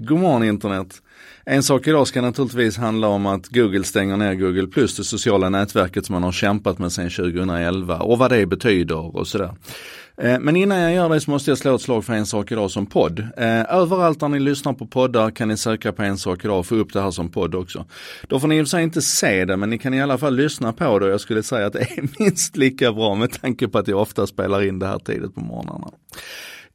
God morgon internet! En sak idag ska naturligtvis handla om att Google stänger ner Google Plus, det sociala nätverket som man har kämpat med sedan 2011 och vad det betyder och sådär. Eh, men innan jag gör det så måste jag slå ett slag för en sak idag som podd. Eh, överallt där ni lyssnar på poddar kan ni söka på en sak idag och få upp det här som podd också. Då får ni i och för sig inte se det men ni kan i alla fall lyssna på det och jag skulle säga att det är minst lika bra med tanke på att jag ofta spelar in det här tidigt på morgnarna.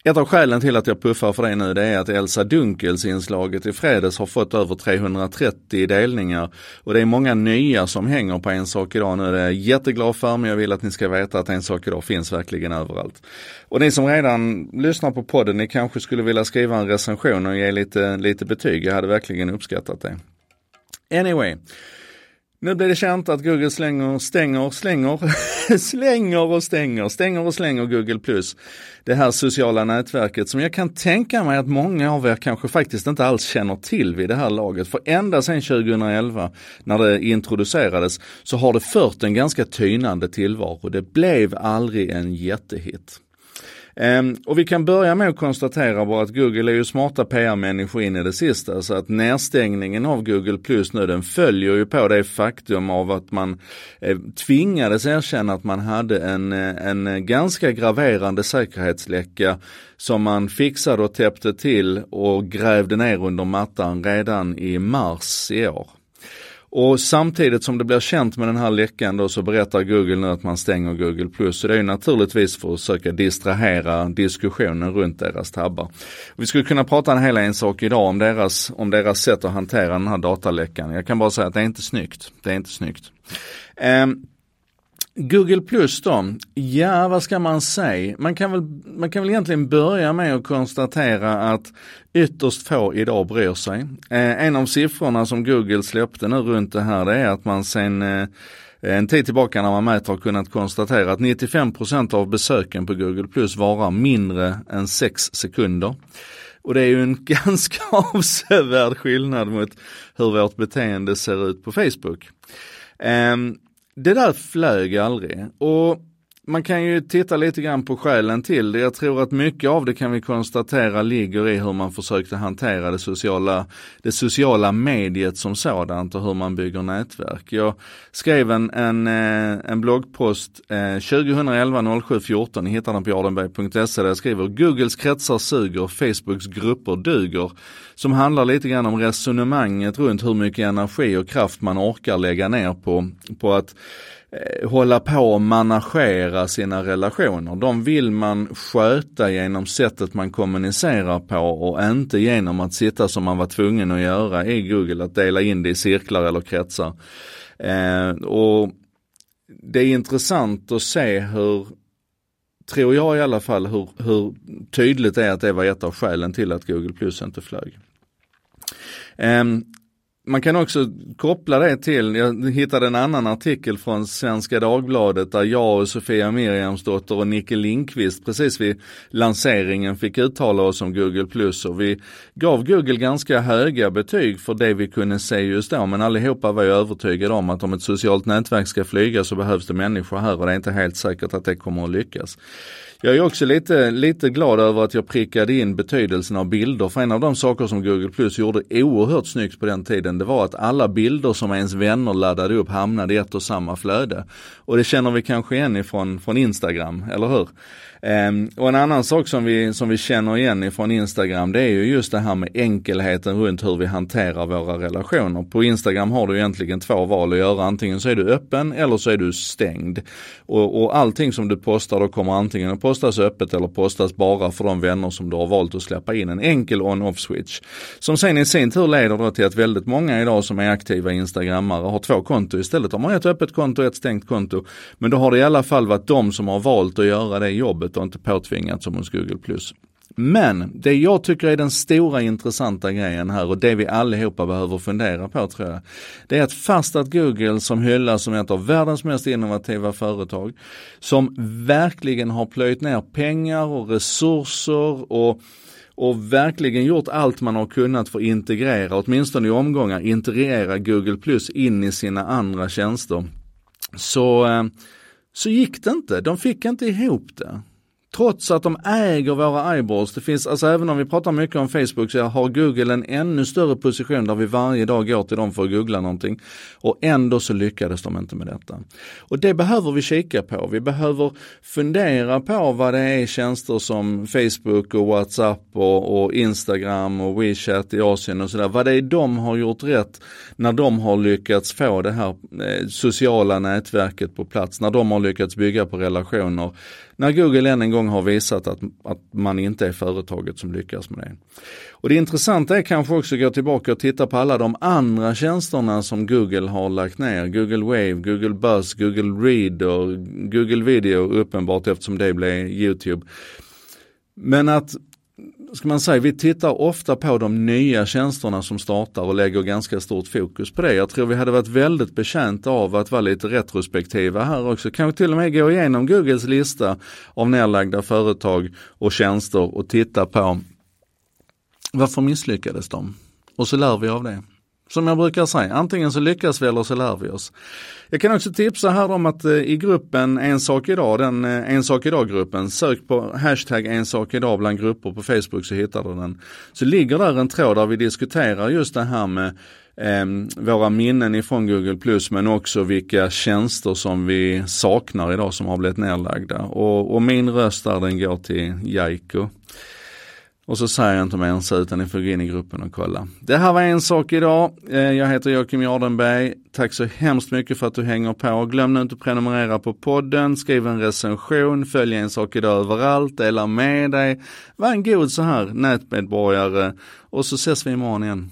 Ett av skälen till att jag puffar för det nu det är att Elsa Dunkels inslaget i fredags har fått över 330 delningar. Och det är många nya som hänger på En sak idag nu. Det är jag jätteglad för men jag vill att ni ska veta att En sak idag finns verkligen överallt. Och ni som redan lyssnar på podden, ni kanske skulle vilja skriva en recension och ge lite, lite betyg. Jag hade verkligen uppskattat det. Anyway. Nu blir det känt att Google slänger, stänger, slänger, slänger och stänger, stänger och slänger Google Plus. Det här sociala nätverket som jag kan tänka mig att många av er kanske faktiskt inte alls känner till vid det här laget. För ända sedan 2011 när det introducerades så har det fört en ganska tynande tillvaro. Det blev aldrig en jättehit. Ehm, och vi kan börja med att konstatera bara att Google är ju smarta PR-människor in i det sista. Så att nedstängningen av Google Plus nu den följer ju på det faktum av att man eh, tvingades erkänna att man hade en, eh, en ganska graverande säkerhetsläcka som man fixade och täppte till och grävde ner under mattan redan i mars i år. Och samtidigt som det blir känt med den här läckan då så berättar Google nu att man stänger Google Plus. Så det är naturligtvis för att försöka distrahera diskussionen runt deras tabbar. Vi skulle kunna prata en hel en sak idag om deras, om deras sätt att hantera den här dataläckan. Jag kan bara säga att det är inte snyggt. Det är inte snyggt. Um, Google Plus då? Ja, vad ska man säga? Man kan, väl, man kan väl egentligen börja med att konstatera att ytterst få idag bryr sig. Eh, en av siffrorna som Google släppte nu runt det här det är att man sen eh, en tid tillbaka när man mäter har kunnat konstatera att 95% av besöken på Google Plus varar mindre än 6 sekunder. Och det är ju en ganska avsevärd skillnad mot hur vårt beteende ser ut på Facebook. Um, det där flög aldrig. Och man kan ju titta lite grann på skälen till det. Jag tror att mycket av det kan vi konstatera ligger i hur man försökte hantera det sociala, det sociala mediet som sådant och hur man bygger nätverk. Jag skrev en, en, eh, en bloggpost eh, 2011 07 14, ni hittar den på jardenberg.se där jag skriver Googles kretsar suger, Facebooks grupper duger. Som handlar lite grann om resonemanget runt hur mycket energi och kraft man orkar lägga ner på, på att Eh, hålla på och managera sina relationer. De vill man sköta genom sättet man kommunicerar på och inte genom att sitta som man var tvungen att göra i Google, att dela in det i cirklar eller kretsar. Eh, och Det är intressant att se hur, tror jag i alla fall, hur, hur tydligt det är att det var ett av skälen till att Google Plus inte flög. Um, man kan också koppla det till, jag hittade en annan artikel från Svenska Dagbladet där jag och Sofia Miriamsdotter och Nicke Linkvist precis vid lanseringen fick uttala oss om Google Plus och vi gav Google ganska höga betyg för det vi kunde se just då men allihopa var ju övertygade om att om ett socialt nätverk ska flyga så behövs det människor här och det är inte helt säkert att det kommer att lyckas. Jag är också lite, lite glad över att jag prickade in betydelsen av bilder. För en av de saker som Google Plus gjorde oerhört snyggt på den tiden, det var att alla bilder som ens vänner laddade upp hamnade i ett och samma flöde. Och det känner vi kanske igen ifrån från Instagram, eller hur? Um, och en annan sak som vi, som vi känner igen ifrån Instagram det är ju just det här med enkelheten runt hur vi hanterar våra relationer. På Instagram har du egentligen två val att göra. Antingen så är du öppen eller så är du stängd. Och, och allting som du postar då kommer antingen att postas öppet eller postas bara för de vänner som du har valt att släppa in. En enkel on-off switch. Som sen i sin tur leder då till att väldigt många idag som är aktiva instagrammare har två konto istället. De har ett öppet konto och ett stängt konto. Men då har det i alla fall varit de som har valt att göra det jobbet och inte påtvingat som hos Google+. Men det jag tycker är den stora intressanta grejen här och det vi allihopa behöver fundera på tror jag. Det är att fast att Google som hyllas som ett av världens mest innovativa företag, som verkligen har plöjt ner pengar och resurser och och verkligen gjort allt man har kunnat för att integrera, åtminstone i omgångar, integrera Google Plus in i sina andra tjänster. Så, eh, så gick det inte, de fick inte ihop det. Trots att de äger våra eyeballs. Det finns, alltså även om vi pratar mycket om Facebook så har Google en ännu större position där vi varje dag går till dem för att googla någonting. Och ändå så lyckades de inte med detta. Och det behöver vi kika på. Vi behöver fundera på vad det är tjänster som Facebook och WhatsApp och, och Instagram och WeChat i Asien och sådär. Vad det är de har gjort rätt när de har lyckats få det här eh, sociala nätverket på plats. När de har lyckats bygga på relationer när Google än en gång har visat att, att man inte är företaget som lyckas med det. Och det intressanta är kanske också att gå tillbaka och titta på alla de andra tjänsterna som Google har lagt ner. Google Wave, Google Buzz, Google Read och Google Video uppenbart eftersom det blev YouTube. Men att ska man säga, vi tittar ofta på de nya tjänsterna som startar och lägger ganska stort fokus på det. Jag tror vi hade varit väldigt betjänta av att vara lite retrospektiva här också. Kanske till och med gå igenom Googles lista av nedlagda företag och tjänster och titta på varför misslyckades de? Och så lär vi av det. Som jag brukar säga, antingen så lyckas vi eller så lär vi oss. Jag kan också tipsa här om att eh, i gruppen En sak idag, den eh, En sak idag-gruppen, sök på hashtag En sak idag bland grupper på Facebook så hittar du den. Så ligger där en tråd där vi diskuterar just det här med eh, våra minnen ifrån Google Plus men också vilka tjänster som vi saknar idag som har blivit nedlagda. Och, och min röst där den går till Jaiko. Och så säger jag inte mer än så utan ni får gå in i gruppen och kolla. Det här var en sak idag. Eh, jag heter Joakim Jardenberg. Tack så hemskt mycket för att du hänger på. Glöm nu inte att prenumerera på podden, skriv en recension, följ en sak idag överallt, dela med dig. Var en god så här nätmedborgare och så ses vi imorgon igen.